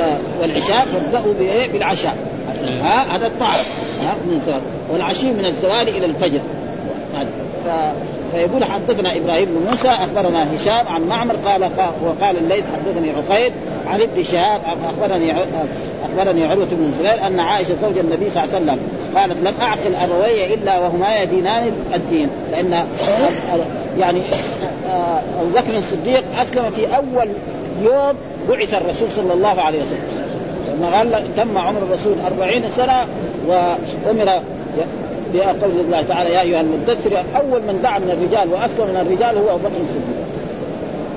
آه، والعشاء فابدأوا بالعشاء. ها هذا الطعام ها من الزوال. والعشي من الزوال إلى الفجر. ف... فيقول حدثنا إبراهيم بن موسى أخبرنا هشام عن معمر قال وقال الليث حدثني عقيد عن ابن شهاب أخبرني أخبرني عروة بن الزبير أن عائشة زوج النبي صلى الله عليه وسلم قالت لم أعقل أبوي إلا وهما يدينان الدين. لأن يعني آه، أبو بكر الصديق اسلم في أول يوم بعث الرسول صلى الله عليه وسلم. لما قال تم عمر الرسول أربعين سنة وأمر بقول الله تعالى يا أيها المدثر أول من دعا من الرجال وأسلم من الرجال هو أبو بكر الصديق.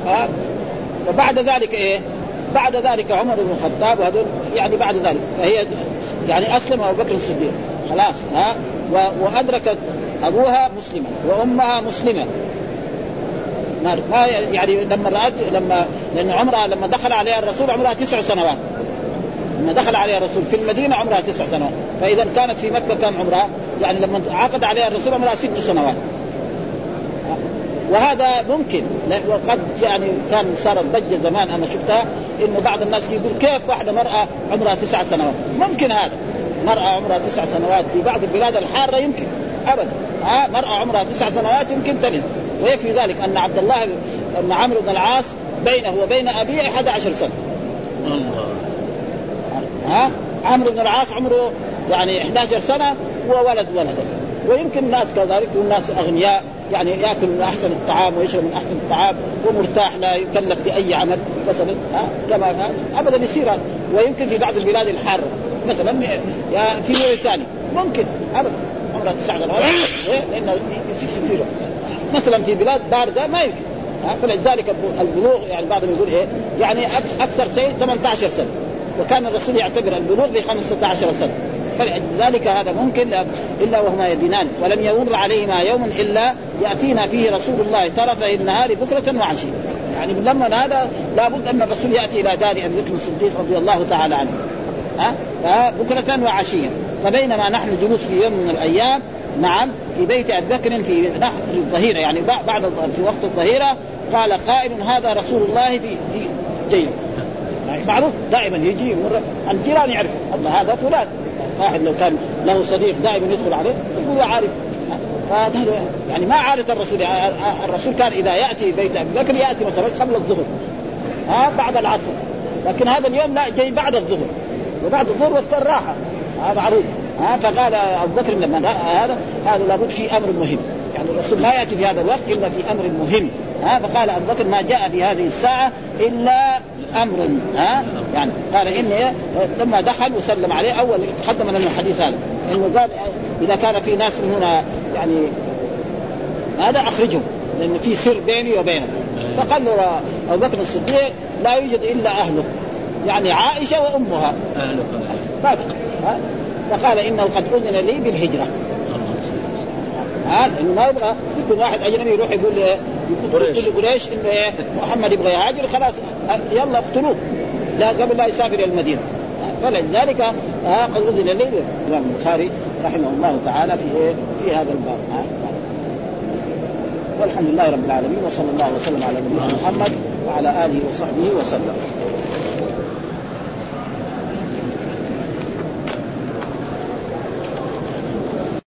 آه، وبعد ذلك إيه؟ بعد ذلك عمر بن الخطاب وهذول يعني بعد ذلك فهي يعني أسلم أبو بكر الصديق. خلاص ها؟ وأدركت أبوها مسلما وأمها مسلمه ما يعني لما رات لما لأن عمرها لما دخل عليها الرسول عمرها تسع سنوات. لما دخل عليها الرسول. في المدينة عمرها تسع سنوات. فإذا كانت في مكة كم عمرها؟ يعني لما عقد عليها الرسول عمرها ست سنوات. وهذا ممكن. وقد يعني كان صارت ضجه زمان أنا شفتها إنه بعض الناس يقول كيف واحدة مرأة عمرها تسع سنوات؟ ممكن هذا. مرأة عمرها تسع سنوات في بعض البلاد الحارة يمكن. أبدا. ها مرأة عمرها تسع سنوات يمكن تلد ويكفي ذلك أن عبد الله بن عمرو بن العاص بينه وبين أبيه 11 سنة. الله. ها؟ عمرو بن العاص عمره يعني 11 سنة وولد ولد ويمكن الناس كذلك والناس أغنياء يعني يأكل من أحسن الطعام ويشرب من أحسن الطعام ومرتاح لا يكلف بأي عمل مثلا ها؟ كما ابدا يصير ويمكن في بعض البلاد الحاره مثلا في موريتانيا ممكن. ابدا. عمرها تسع سنوات إيه؟ لأن يصير مثلا في بلاد باردة ما يمكن. فلذلك البلوغ يعني بعضهم يقول إيه يعني أكثر شيء 18 سنة. وكان الرسول يعتبر البلوغ ب 15 سنة. فلذلك هذا ممكن إلا وهما يدينان. ولم يمر عليهما يوم إلا يأتينا فيه رسول الله طرفي النهار بكرة وعشية. يعني لما هذا لابد أن الرسول يأتي إلى دار أبي بكر الصديق رضي الله تعالى عنه. ها بكرة وعشية. فبينما نحن جلوس في يوم من الأيام نعم في بيت أبي بكر في نحر الظهيرة يعني بعد في وقت الظهيرة قال قائل هذا رسول الله في في جيد معروف؟ دائما يجي يمر الجيران يعرف الله هذا فلان. واحد لو كان له صديق دائما يدخل عليه يقول عارف. يعني ما عادة الرسول الرسول كان إذا يأتي بيت أبي بكر يأتي مثلا قبل الظهر. ها بعد العصر. لكن هذا اليوم لا جاي بعد الظهر. وبعد الظهر وقت الراحة. هذا معروف. ها فقال أبو بكر لما هذا هذا لابد في أمر مهم. يعني الرسول ما يأتي في هذا الوقت إلا في أمر مهم. ها فقال أبو بكر ما جاء في هذه الساعة إلا أمر ها يعني قال إني لما دخل وسلم عليه أول تقدم لنا الحديث هذا إنه قال إذا كان في ناس من هنا يعني هذا أخرجهم لأن في سر بيني وبينه. فقال له أبو بكر الصديق لا يوجد إلا أهلك يعني عائشة وأمها. أهلك. ما فقال إنه قد أذن لي بالهجرة. ها لأنه ما يبغى يكون واحد أجنبي يروح يقول يقول لقريش إنه إيه محمد يبغى يهاجر خلاص يلا اقتلوه. لا قبل لا يسافر إلى المدينة. فلذلك ها قد أذن لي الإمام البخاري رحمه الله تعالى في إيه في هذا الباب. والحمد لله رب العالمين وصلى الله وسلم على نبينا محمد وعلى آله وصحبه وسلم.